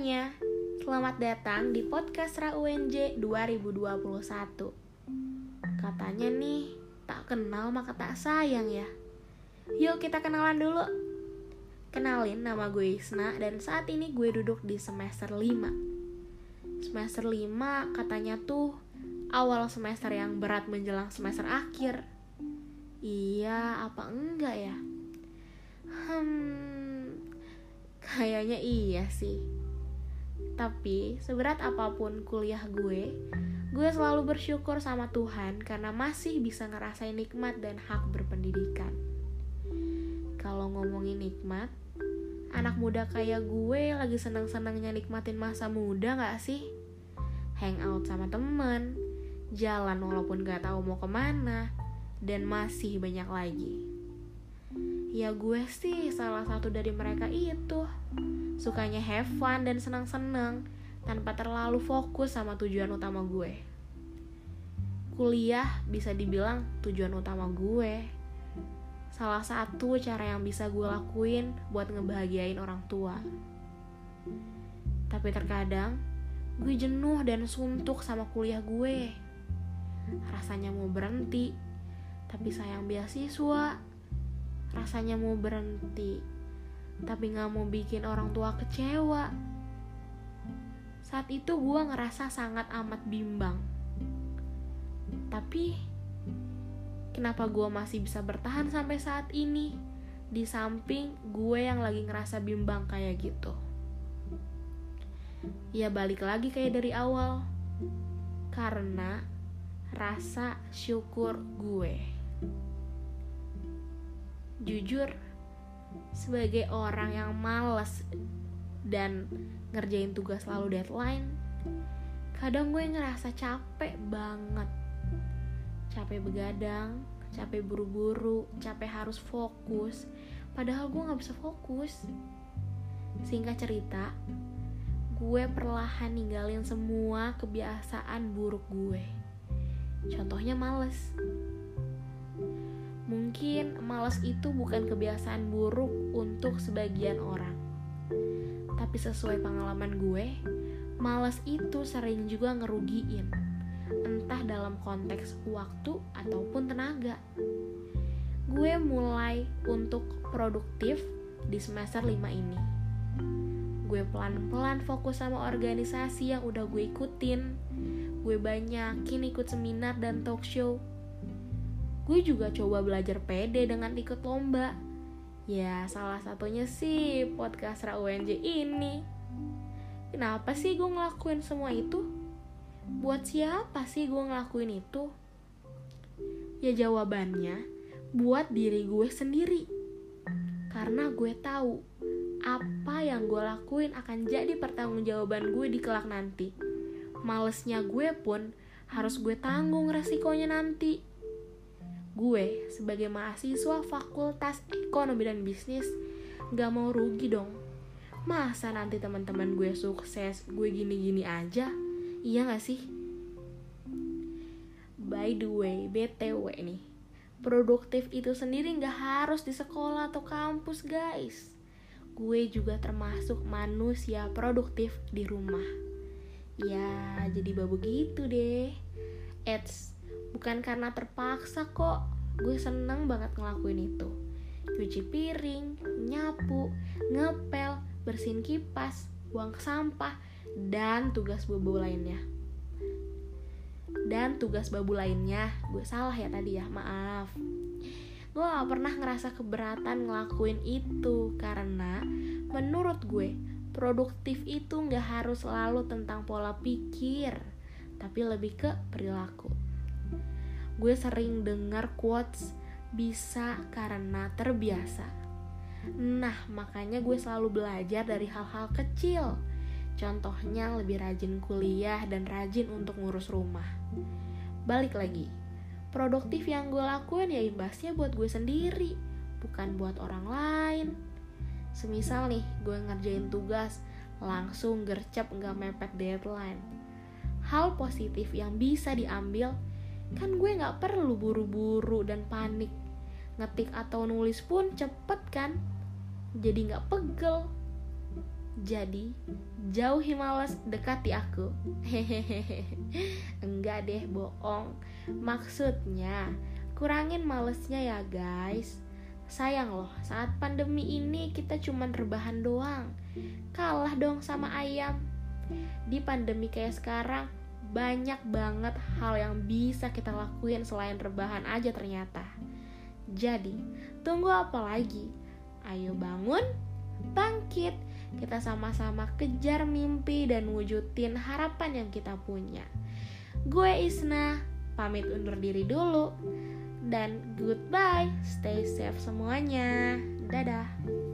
semuanya, selamat datang di podcast RAUNJ 2021 Katanya nih, tak kenal maka tak sayang ya. Yuk kita kenalan dulu. Kenalin nama gue Isna dan saat ini gue duduk di semester 5 Semester 5 katanya tuh awal semester yang berat menjelang semester akhir. Iya apa enggak ya? Hmm, kayaknya iya sih. Tapi seberat apa pun kuliah gue, gue selalu bersyukur sama Tuhan karena masih bisa ngerasain nikmat dan hak berpendidikan. Kalau ngomongin nikmat, anak muda kayak gue lagi senang-senangnya nikmatin masa muda gak sih? Hangout sama temen, jalan walaupun gak tahu mau ke mana, dan masih banyak lagi. Ya gue sih salah satu dari mereka itu. Sukanya have fun dan senang-senang tanpa terlalu fokus sama tujuan utama gue. Kuliah bisa dibilang tujuan utama gue. Salah satu cara yang bisa gue lakuin buat ngebahagiain orang tua. Tapi terkadang gue jenuh dan suntuk sama kuliah gue. Rasanya mau berhenti, tapi sayang beasiswa rasanya mau berhenti tapi gak mau bikin orang tua kecewa. Saat itu gue ngerasa sangat amat bimbang. Tapi kenapa gue masih bisa bertahan sampai saat ini? Di samping gue yang lagi ngerasa bimbang kayak gitu. Ya balik lagi kayak dari awal. Karena rasa syukur gue. Jujur sebagai orang yang males dan ngerjain tugas selalu deadline kadang gue ngerasa capek banget. Capek begadang capek buru-buru capek harus fokus. Padahal gue gak bisa fokus. Singkat cerita gue perlahan ninggalin semua kebiasaan buruk gue. Contohnya males Mungkin malas itu bukan kebiasaan buruk untuk sebagian orang. Tapi sesuai pengalaman gue, malas itu sering juga ngerugiin. Entah dalam konteks waktu ataupun tenaga. Gue mulai untuk produktif di semester 5 ini. Gue pelan-pelan fokus sama organisasi yang udah gue ikutin. Gue banyakin ikut seminar dan talk show gue juga coba belajar pede dengan ikut lomba. Ya, salah satunya sih podcast Ra UNJ ini. Kenapa sih gue ngelakuin semua itu? Buat siapa sih gue ngelakuin itu? Ya jawabannya, buat diri gue sendiri. Karena gue tahu apa yang gue lakuin akan jadi pertanggungjawaban gue di kelak nanti. Malesnya gue pun harus gue tanggung resikonya nanti gue sebagai mahasiswa fakultas ekonomi dan bisnis gak mau rugi dong. Masa nanti teman-teman gue sukses gue gini-gini aja? Iya gak sih? By the way btw nih produktif itu sendiri gak harus di sekolah atau kampus guys. Gue juga termasuk manusia produktif di rumah. Ya jadi babu gitu deh. Eits, bukan karena terpaksa kok. Gue seneng banget ngelakuin itu. Cuci piring nyapu ngepel bersihin kipas buang sampah dan tugas babu lainnya. Dan tugas babu lainnya gue salah ya tadi ya maaf. Gue gak pernah ngerasa keberatan ngelakuin itu karena menurut gue produktif itu gak harus selalu tentang pola pikir tapi lebih ke perilaku gue sering dengar quotes bisa karena terbiasa. Nah, makanya gue selalu belajar dari hal-hal kecil. Contohnya lebih rajin kuliah dan rajin untuk ngurus rumah. Balik lagi, produktif yang gue lakuin ya imbasnya buat gue sendiri, bukan buat orang lain. Semisal nih, gue ngerjain tugas, langsung gercep gak mepet deadline. Hal positif yang bisa diambil kan gue gak perlu buru-buru dan panik ngetik atau nulis pun cepet kan jadi gak pegel Jadi, jauhi males dekati aku. Hehehe. Enggak deh, bohong. Maksudnya, kurangin malesnya ya, guys. Sayang loh, saat pandemi ini kita cuman rebahan doang. Kalah dong sama ayam. Di pandemi kayak sekarang, banyak banget hal yang bisa kita lakuin selain rebahan aja ternyata. Jadi, tunggu apa lagi? Ayo bangun, bangkit, kita sama-sama kejar mimpi dan wujudin harapan yang kita punya. Gue Isna, pamit undur diri dulu. Dan goodbye, stay safe semuanya. Dadah.